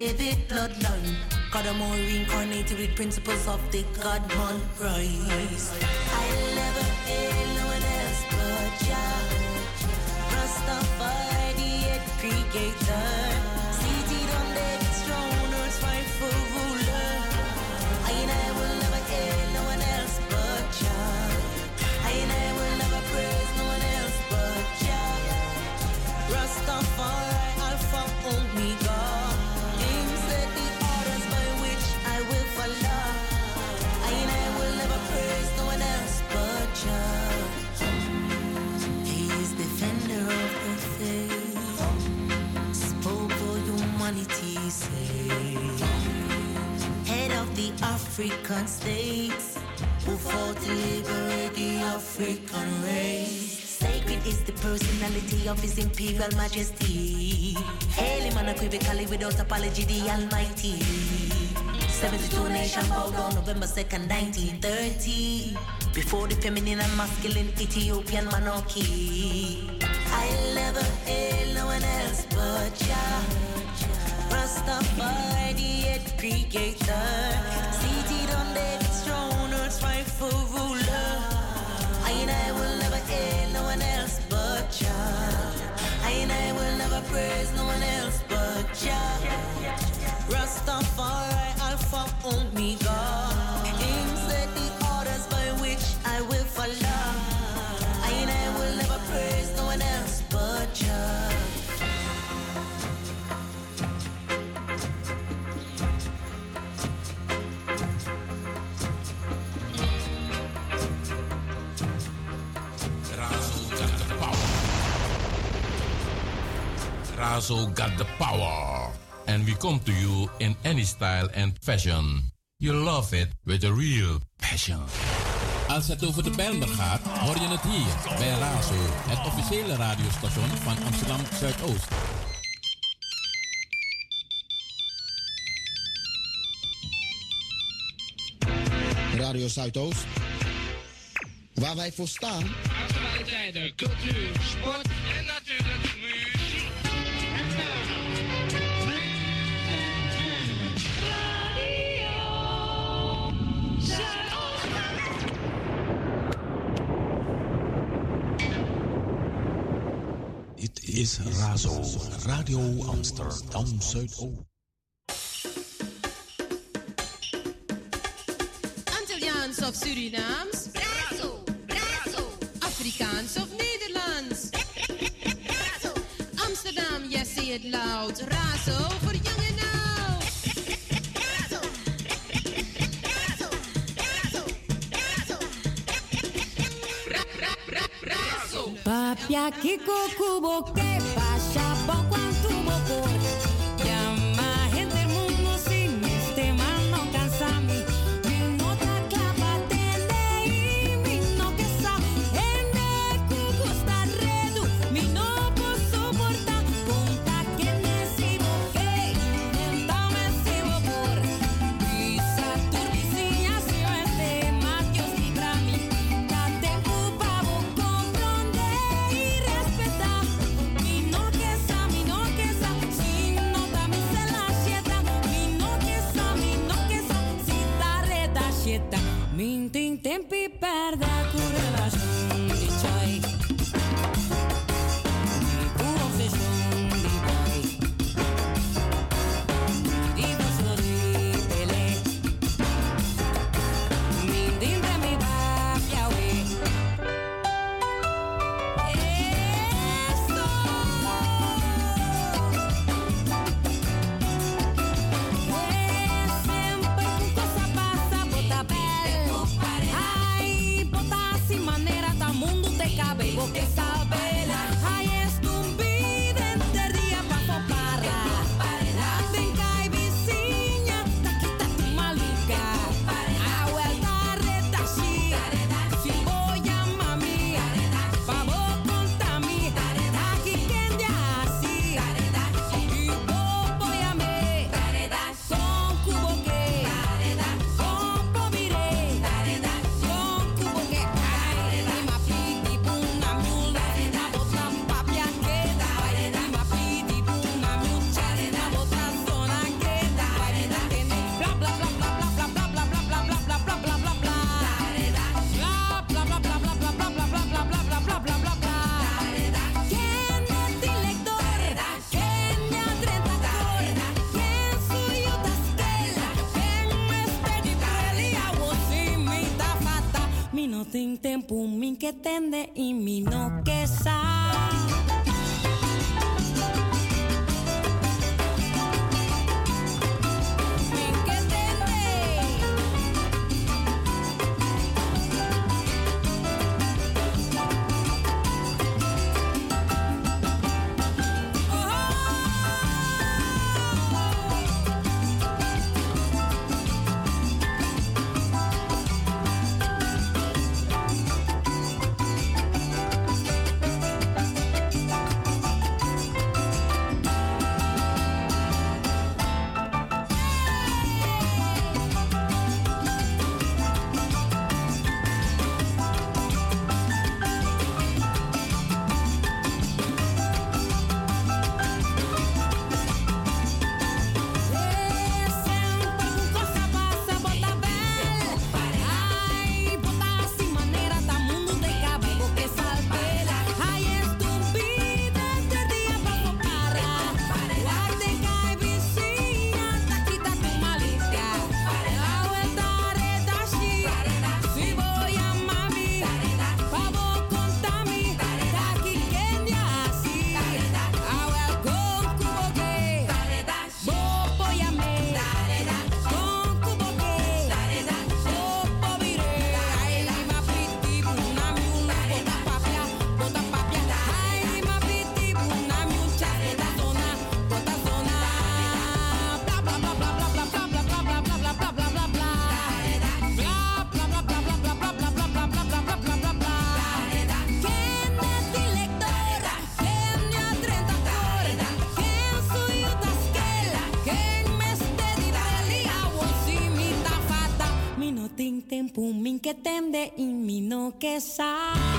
David bloodline. God, I'm more reincarnated with principles of the God man rise. I'll never hail no one else but Jah. Rastafari, the creator. African states who fought to liberate the African race. Sacred is the personality of His Imperial Majesty. Hail him unequivocally without apology, the Almighty. 72 nation bowed on November 2nd, 1930. Before the feminine and masculine Ethiopian monarchy. I'll never hail no one else but Jah. Rastafari, the creator. On I and I will never no one else but I and I will never praise no one else but Alpha also got the power. And we come to you in any style and fashion. You love it with a real passion. Als het over de Bijlmer gaat, hoor je het hier bij Razo, het officiële radiostation van Amsterdam Zuidoost. Radio Zuidoost, waar wij voor staan. Actualiteiten, cultuur, sport en is Razo, Radio Amsterdam Zuidoost. Antilliaans of Surinaams? Razo, Razo. Afrikaans of Nederlands? Razo. Amsterdam, yes, say it loud. Razo voor jong Y aquí Cucu Boquepa. Tempi perda que tem de em mim não que.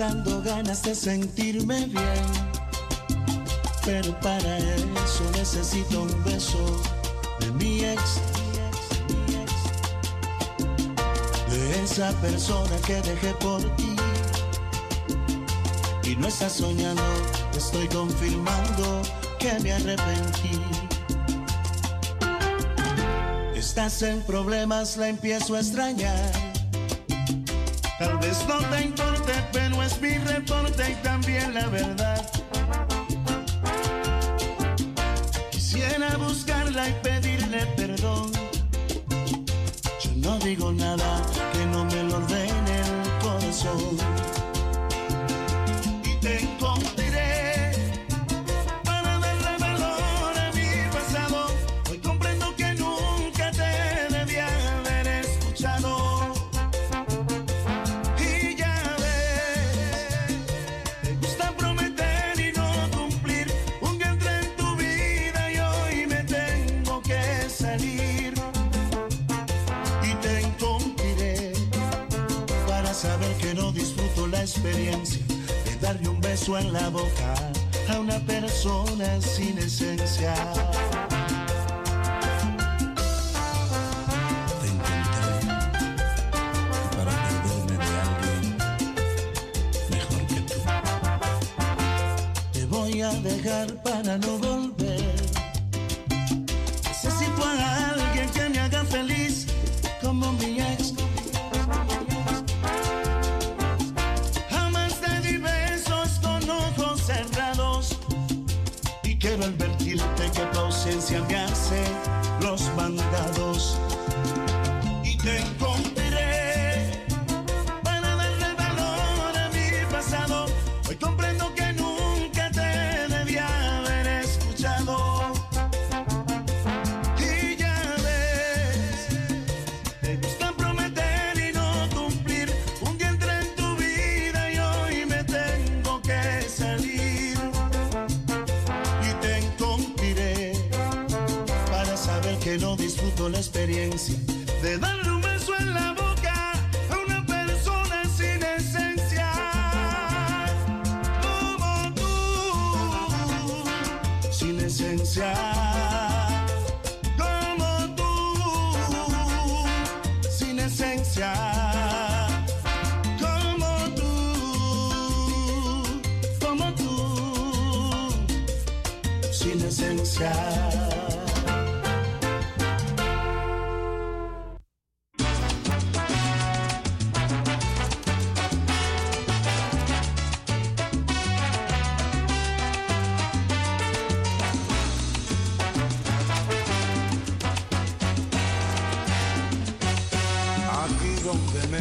dando ganas de sentirme bien. Pero para eso necesito un beso de mi ex. De esa persona que dejé por ti. Y no estás soñando, estoy confirmando que me arrepentí. Estás en problemas, la empiezo a extrañar. Tal vez no tengo pero es mi reporte y también la verdad. saber que no disfruto la experiencia de darle un beso en la boca a una persona sin esencia. Te encontré para de alguien mejor que tú. Te voy a dejar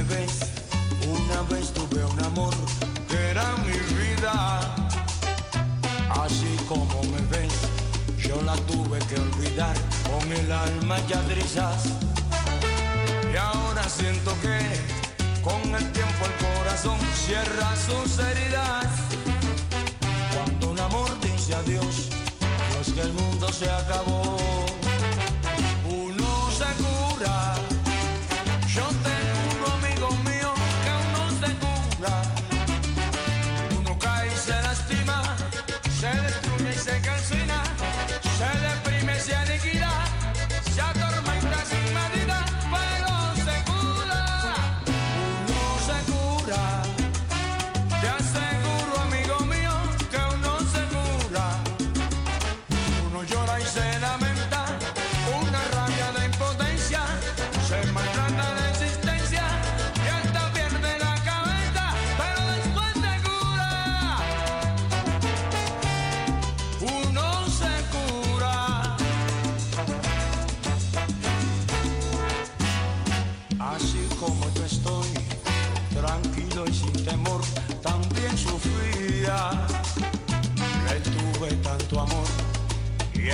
una vez tuve un amor que era mi vida. Así como me ves, yo la tuve que olvidar con el alma ya trizas. Y ahora siento que con el tiempo el corazón cierra sus heridas. Cuando un amor dice adiós, no es que el mundo se acabó.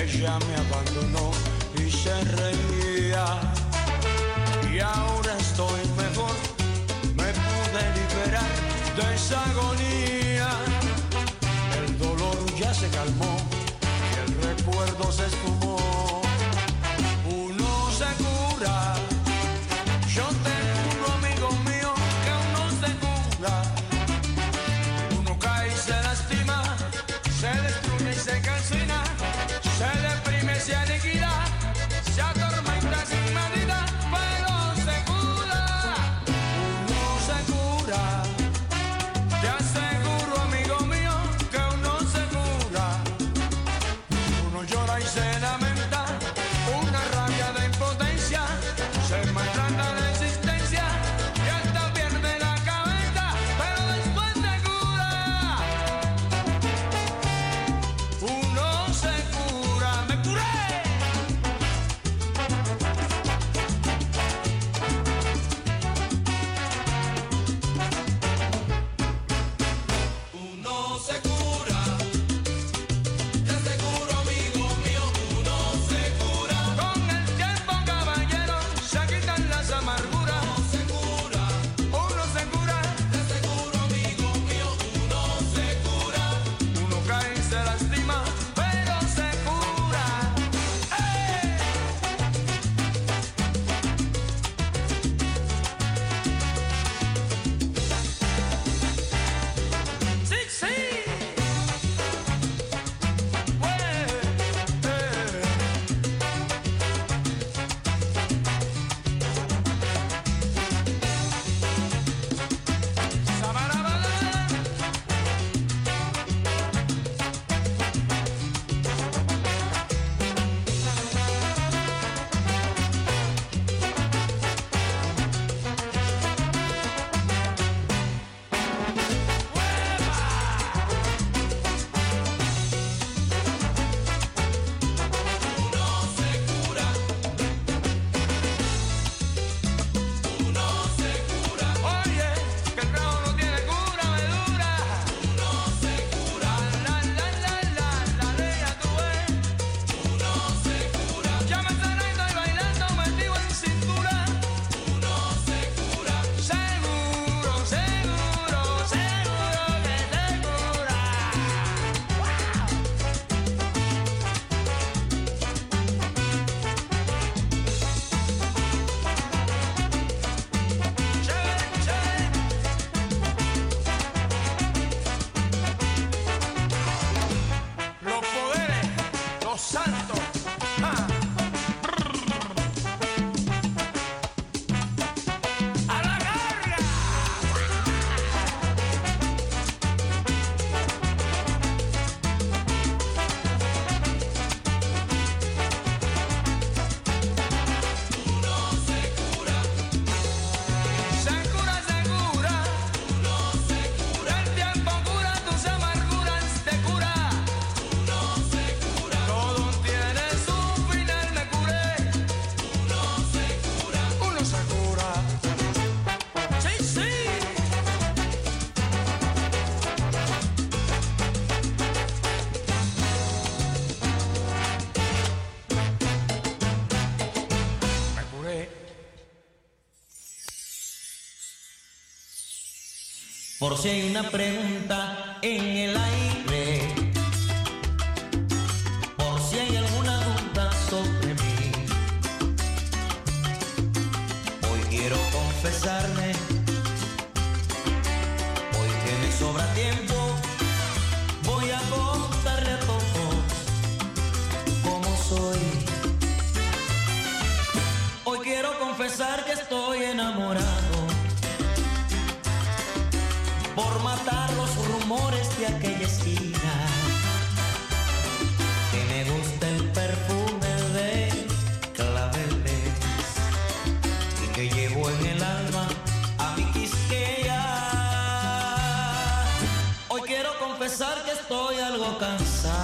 ella me abandonó y se reía. Y ahora estoy mejor, me pude liberar de esa agonía. El dolor ya se calmó y el recuerdo se esfumó. por si hay una pregunta en el aire, por si hay alguna duda sobre mí. Hoy quiero confesarme, hoy que me sobra tiempo, voy a contarle a todos cómo soy. Hoy quiero confesar que estoy enamorado por matar los rumores de aquella esquina. Que me gusta el perfume de claveles y que llevo en el alma a mi quisqueya. Hoy quiero confesar que estoy algo cansado.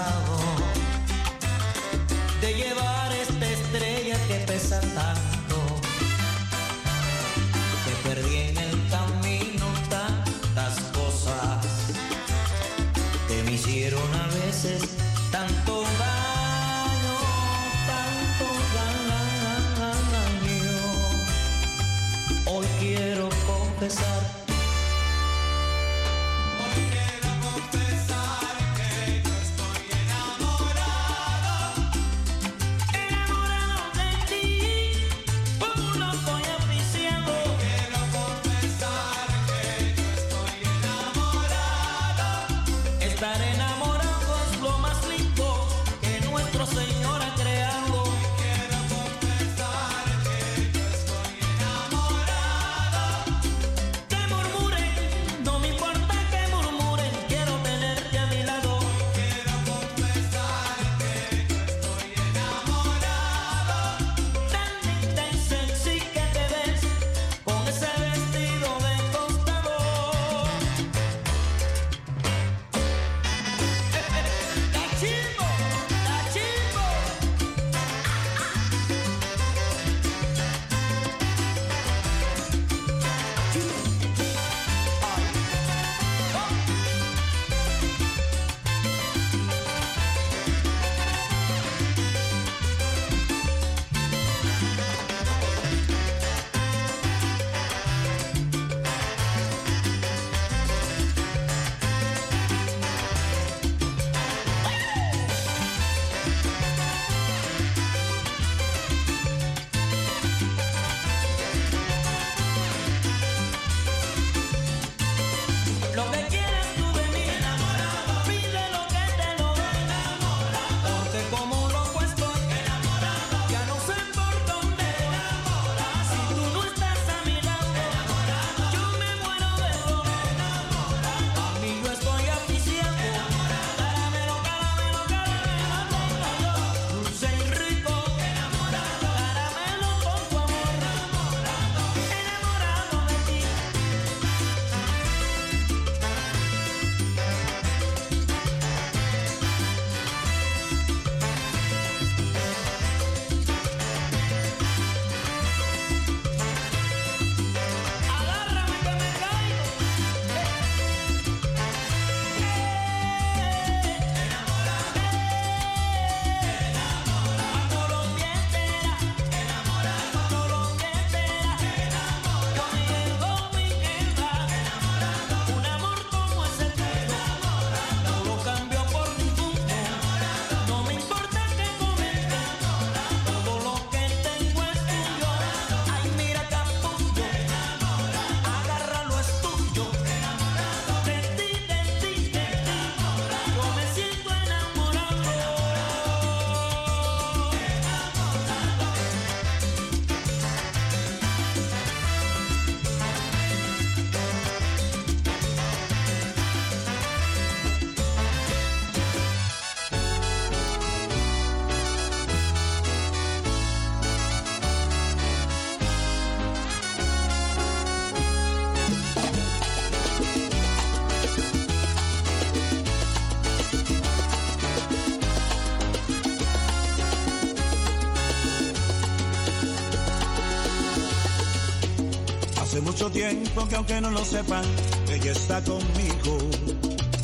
que aunque no lo sepan, ella está conmigo.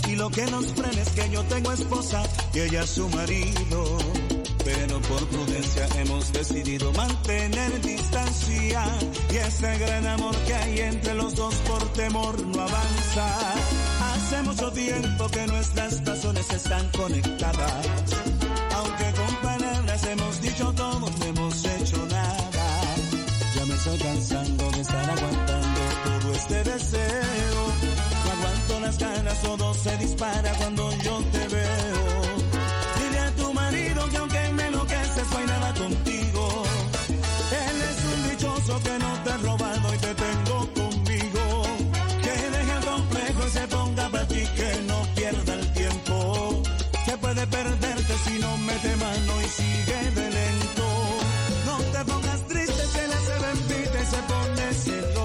Y lo que nos frena es que yo tengo esposa y ella su marido. Pero por prudencia hemos decidido mantener distancia. Y ese gran amor que hay entre los dos por temor no avanza. Hace mucho tiempo que nuestras razones están conectadas todo se dispara cuando yo te veo. Dile a tu marido que aunque me enloqueces, no hay nada contigo. Él es un dichoso que no te ha robado y te tengo conmigo. Que deje el complejo y se ponga para ti, que no pierda el tiempo. Que puede perderte si no mete mano y sigue de lento. No te pongas triste, se le hace envidia y se pone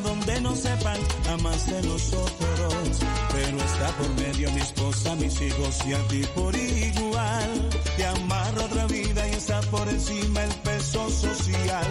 donde no sepan a más de nosotros. Pero está por medio mi esposa, mis hijos y a ti por igual. Te amarro otra vida y está por encima el peso social.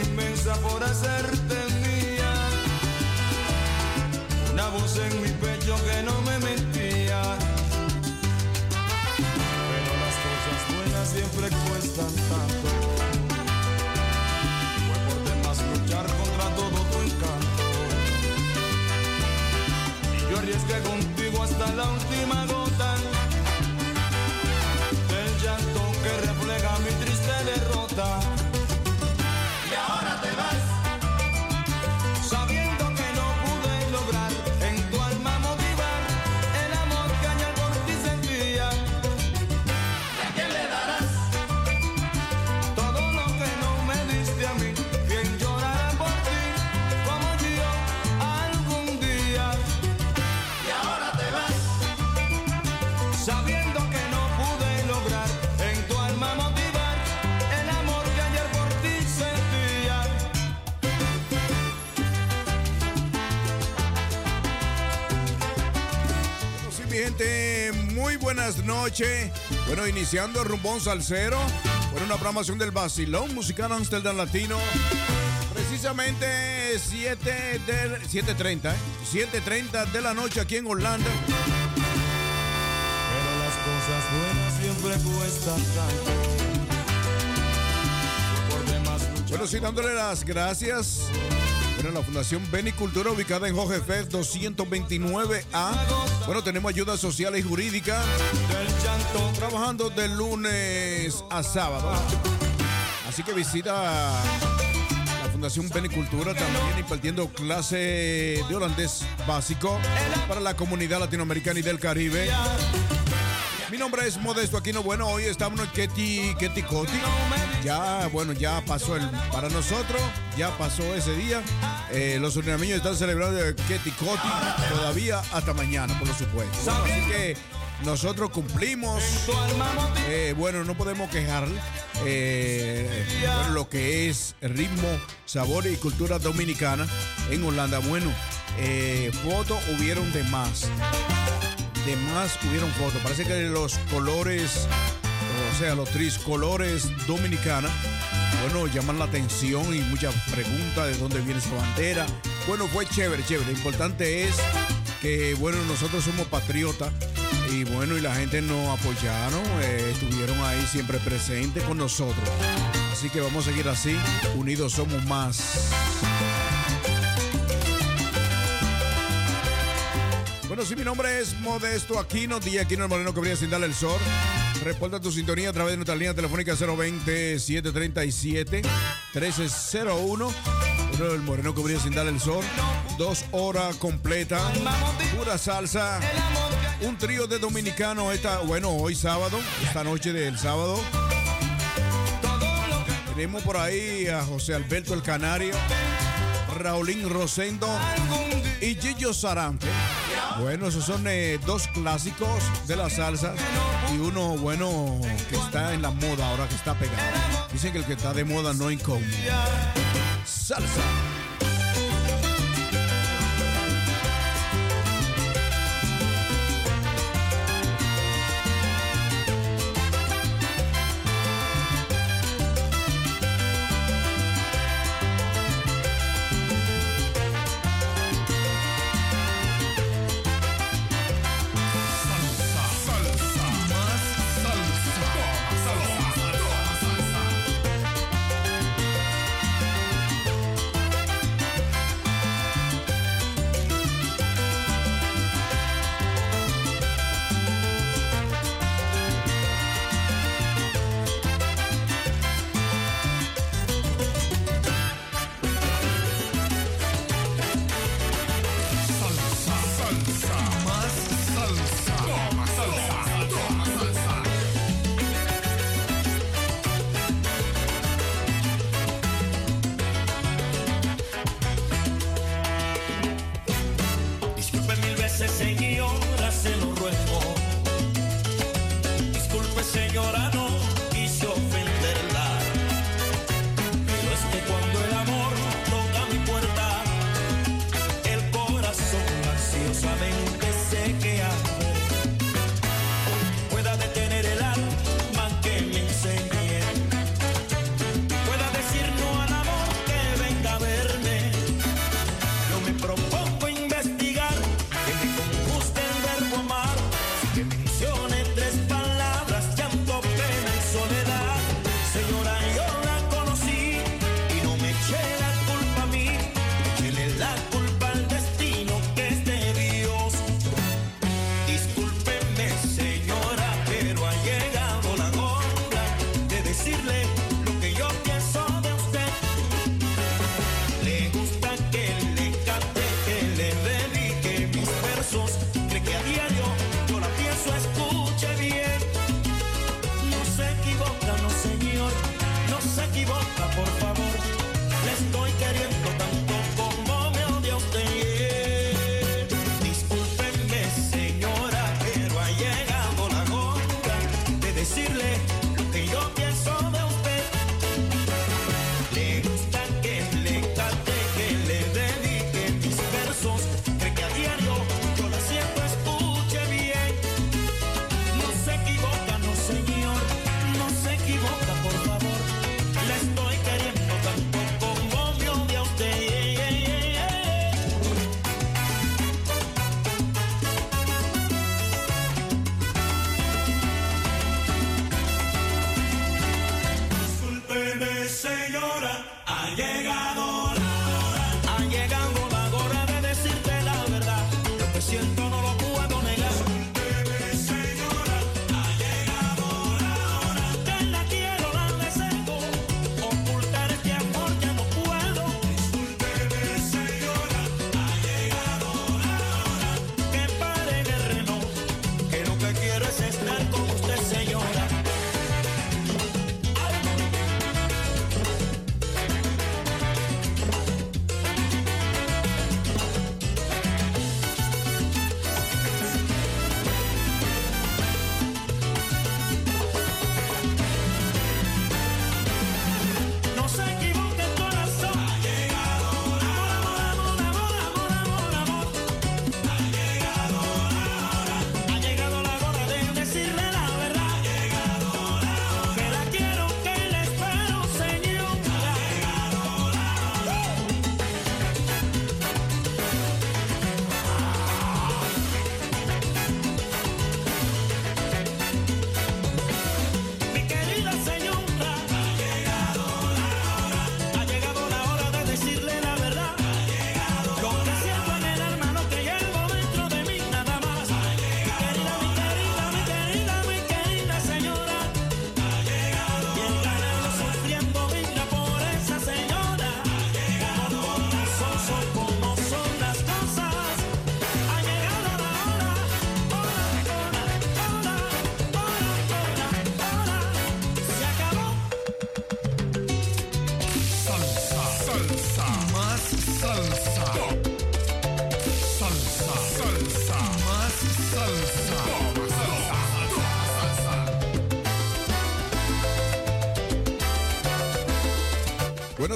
inmensa por hacerte mía. Una voz en mi pecho que no me mentía. Pero las cosas buenas siempre cuestan tanto. Fue por demás luchar contra todo tu encanto. Y yo arriesgué contigo hasta la última gota. Buenas noches. Bueno, iniciando el rumbón salsero. Bueno, una programación del Basilón Musical Amsterdam Latino. Precisamente 7 del 7.30, ¿eh? 7.30 de la noche aquí en Holanda. Pero las cosas buenas siempre cuestan tanto. Por Bueno, sí, dándole las gracias. La Fundación Benicultura, ubicada en Jorge Fest 229A. Bueno, tenemos ayuda social y jurídica. Trabajando de lunes a sábado. Así que visita la Fundación Benicultura también impartiendo clase de holandés básico para la comunidad latinoamericana y del Caribe. Mi nombre es Modesto Aquino. Bueno, hoy estamos en Ketty, Ketty Coti. Ya, bueno, ya pasó el. Para nosotros, ya pasó ese día. Eh, los urinameños están celebrando el Ketty Coti todavía hasta mañana, por supuesto. Así que nosotros cumplimos. Eh, bueno, no podemos quejar. eh, bueno, lo que es ritmo, sabor y cultura dominicana en Holanda. Bueno, eh, fotos hubieron de más de más hubieron fotos. Parece que los colores, o sea, los triscolores dominicanos, bueno, llaman la atención y muchas preguntas de dónde viene esa bandera. Bueno, fue chévere, chévere. Lo importante es que, bueno, nosotros somos patriotas y bueno, y la gente nos apoyaron, eh, estuvieron ahí siempre presentes con nosotros. Así que vamos a seguir así, unidos somos más. Bueno, sí, mi nombre es Modesto Aquino, día Aquino el Moreno que sin darle el sol. Reporta tu sintonía a través de nuestra línea telefónica 020-737-1301. Bueno, el Moreno que sin darle el sol. Dos horas completa, pura salsa. Un trío de dominicanos, esta, bueno, hoy sábado, esta noche del sábado. Tenemos por ahí a José Alberto el Canario, Raulín Rosendo y Gillo Sarante. Bueno, esos son eh, dos clásicos de la salsa y uno bueno que está en la moda ahora que está pegado. Dicen que el que está de moda no incómodo. Salsa.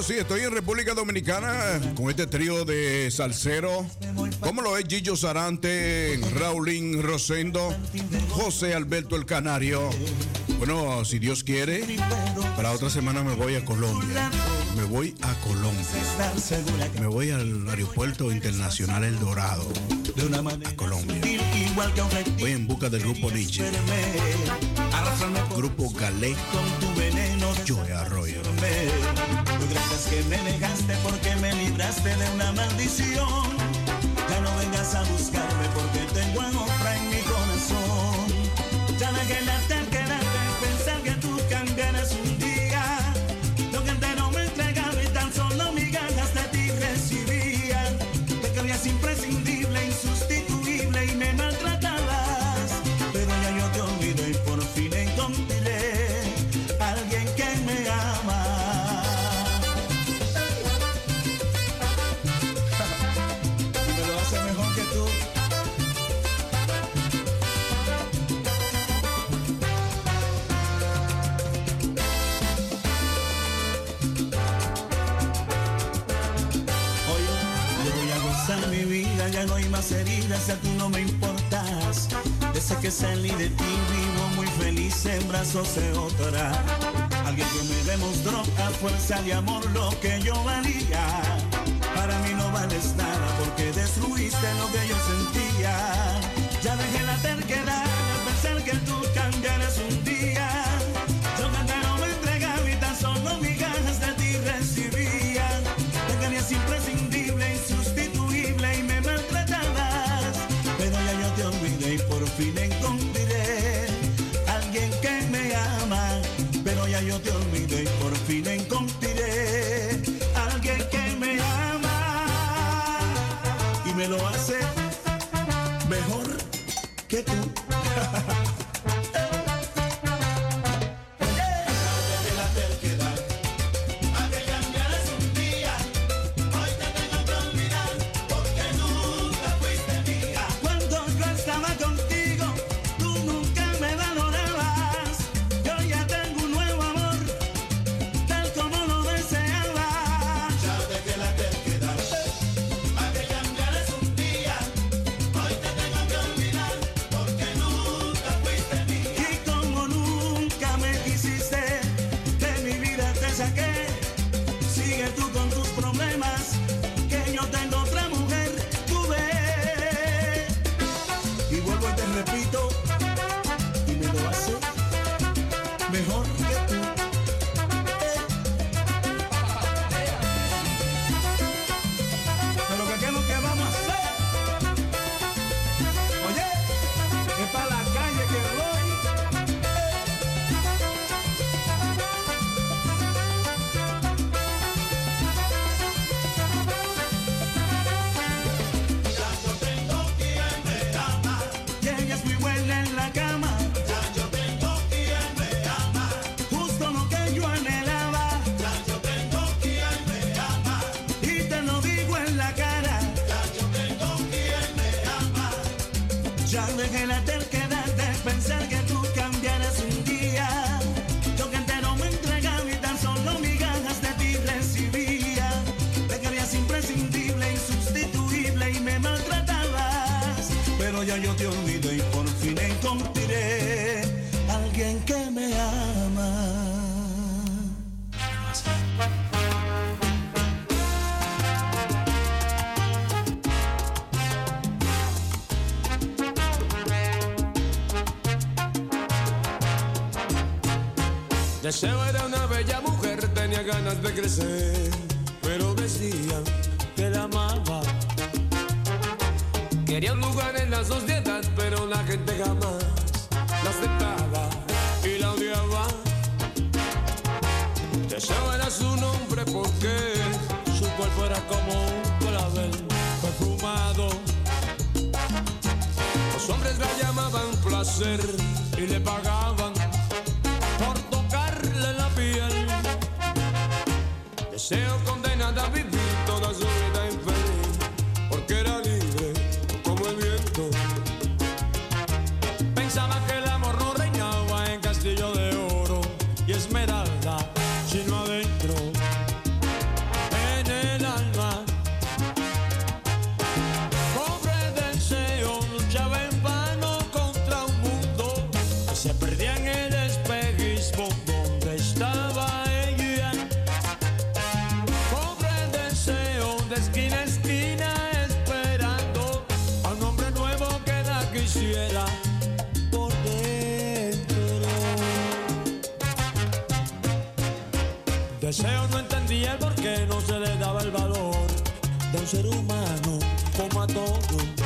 Sí, estoy en República Dominicana con este trío de salsero. ¿Cómo lo es Gillo Sarante, Raulín Rosendo, José Alberto el Canario? Bueno, si Dios quiere, para otra semana me voy a Colombia. Me voy a Colombia. Me voy al aeropuerto internacional El Dorado. A Colombia. Voy en busca del grupo Nietzsche. Grupo Galé. Joe Arroyo que me dejaste porque me libraste de una maldición. Ya no vengas a buscar distancia tú no me importas. Desde que salí de ti vivo muy feliz en brazos de otra. Alguien que me demostró a fuerza de amor lo que yo valía. Para mí no vales nada porque destruiste lo que yo sentía. Ya dejé feeling. ganas de crecer, pero decían que la amaba. Quería un lugar en la sociedad, pero la gente jamás la aceptaba y la odiaba. Deseaba era su nombre porque su cuerpo era como un clavel perfumado. Los hombres la llamaban placer y le pagaban Still que no se le daba el valor de un ser humano como a todos.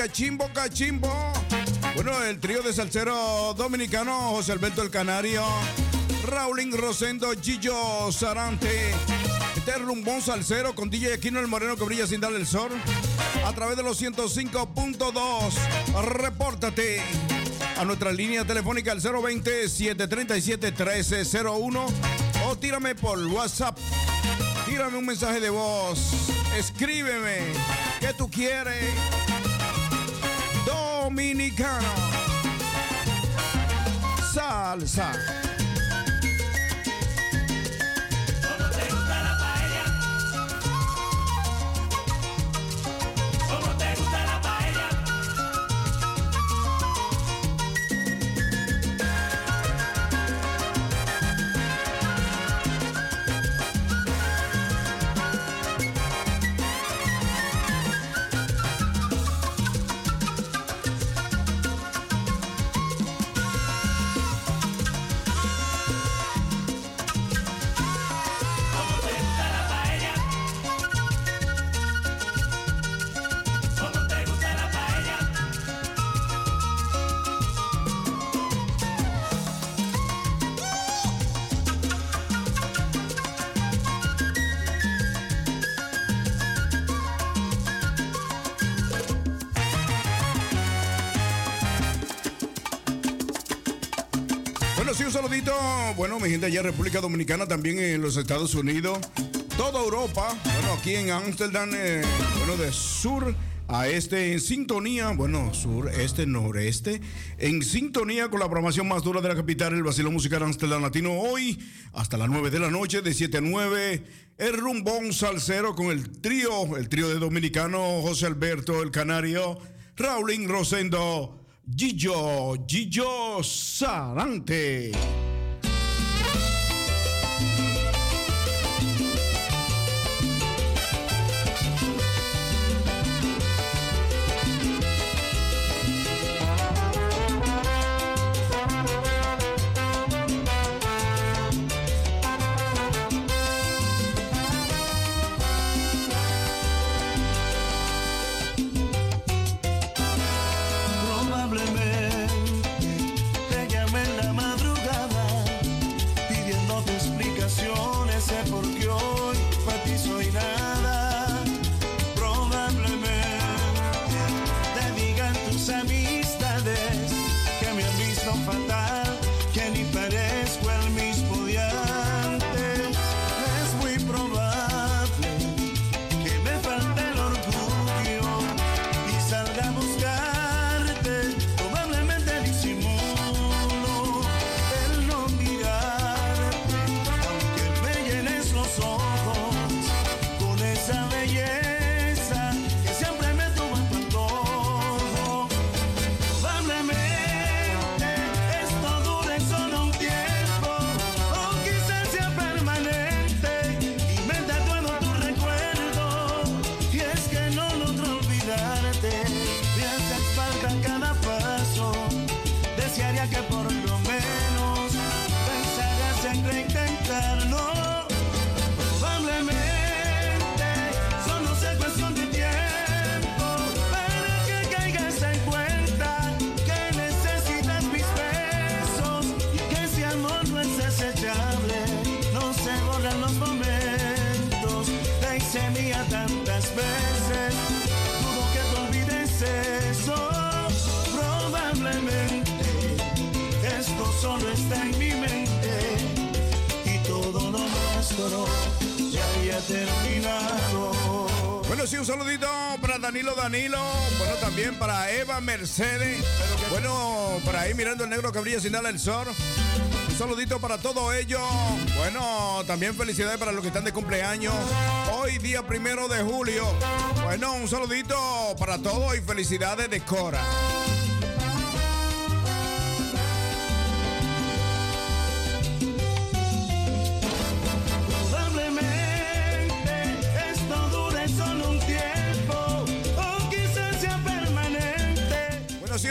Cachimbo, cachimbo. Bueno, el trío de salsero dominicano, José Alberto el Canario, Raulín Rosendo, Gillo Sarante. Este es rumbón salsero con DJ Aquino el Moreno que brilla sin darle el sol. A través de los 105.2. Repórtate a nuestra línea telefónica al 020-737-1301 o tírame por WhatsApp. Tírame un mensaje de voz. Escríbeme. ¿Qué tú quieres? Dominicano. Salsa. Mi gente allá en República Dominicana, también en los Estados Unidos, toda Europa. Bueno, aquí en Ámsterdam, eh, bueno, de sur a este, en sintonía, bueno, sur, este, noreste, en sintonía con la programación más dura de la capital, el Vacilón Musical Ámsterdam Latino. Hoy, hasta las 9 de la noche, de 7 a 9, el rumbón salsero con el trío, el trío de dominicano José Alberto, el canario, Raulín Rosendo. Gillo, Gillo Sarante. Terminado. Bueno, sí, un saludito para Danilo Danilo. Bueno, también para Eva Mercedes. Bueno, para ahí mirando el negro que brilla sin darle el sol. Un saludito para todo ello. Bueno, también felicidades para los que están de cumpleaños. Hoy, día primero de julio. Bueno, un saludito para todos y felicidades de Cora.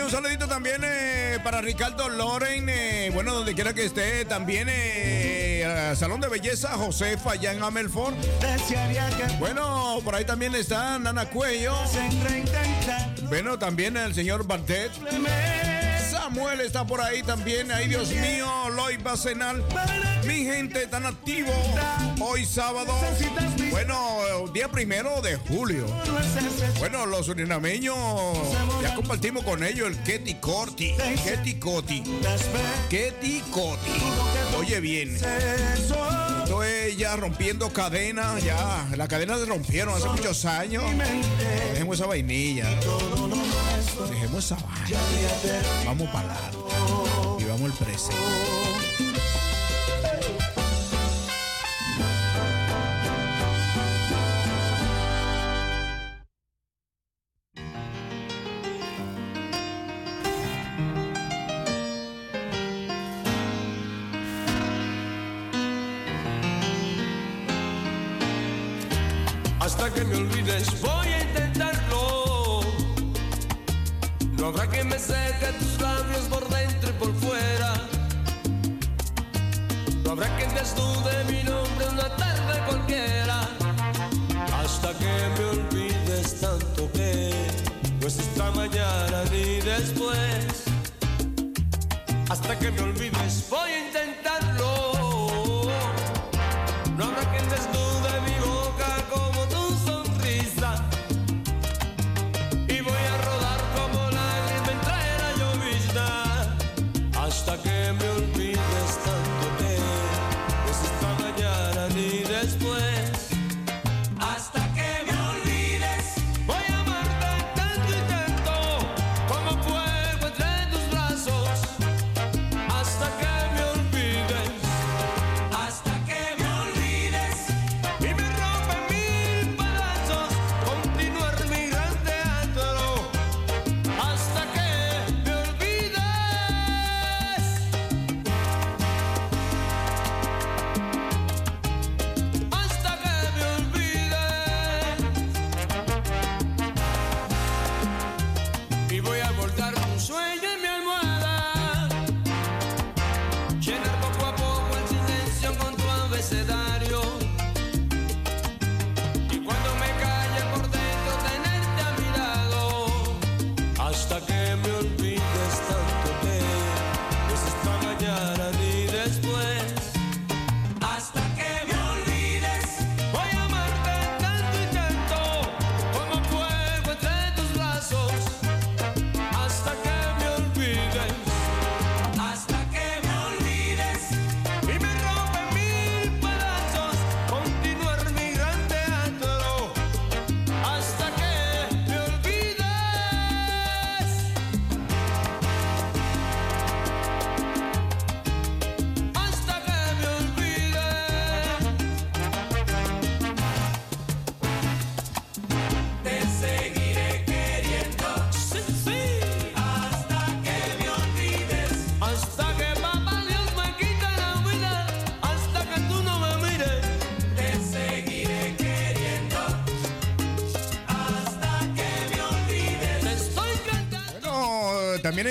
Un saludito también eh, para Ricardo Loren. eh, bueno, donde quiera que esté. También eh, al Salón de Belleza Josefa allá en que Bueno, por ahí también está Nana Cuello. Bueno, también el señor Bartet. Samuel está por ahí también. Ay, Dios mío, Loy Bacenal. Mi gente tan activo. Hoy sábado. Bueno, día primero de julio. Bueno, los surinameños ya compartimos con ellos el Ketty Corti. Ketty Coti. Ketty Coti. Oye bien. Esto es ya rompiendo cadenas, ya. Las cadenas se rompieron hace muchos años. Dejemos esa vainilla. Dejemos esa vaina. Vamos para adelante. Vivamos el presente. Hasta que me olvides voy a intentarlo. No habrá que me seque tus labios por dentro y por fuera. No habrá quien desnude mi nombre una tarde cualquiera. Hasta que me olvides tanto que no es esta mañana ni después. Hasta que me olvides voy a intentarlo.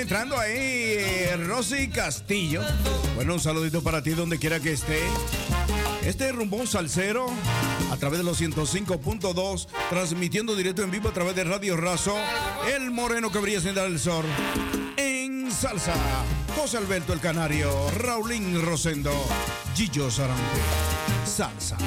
Entrando ahí, eh, Rosy Castillo. Bueno, un saludito para ti donde quiera que esté. Este es Rumbón Salcero a través de los 105.2, transmitiendo directo en vivo a través de Radio Razo, El Moreno que brilla sin dar el sol. En salsa, José Alberto el Canario, Raulín Rosendo, Gillo Sarante. Salsa.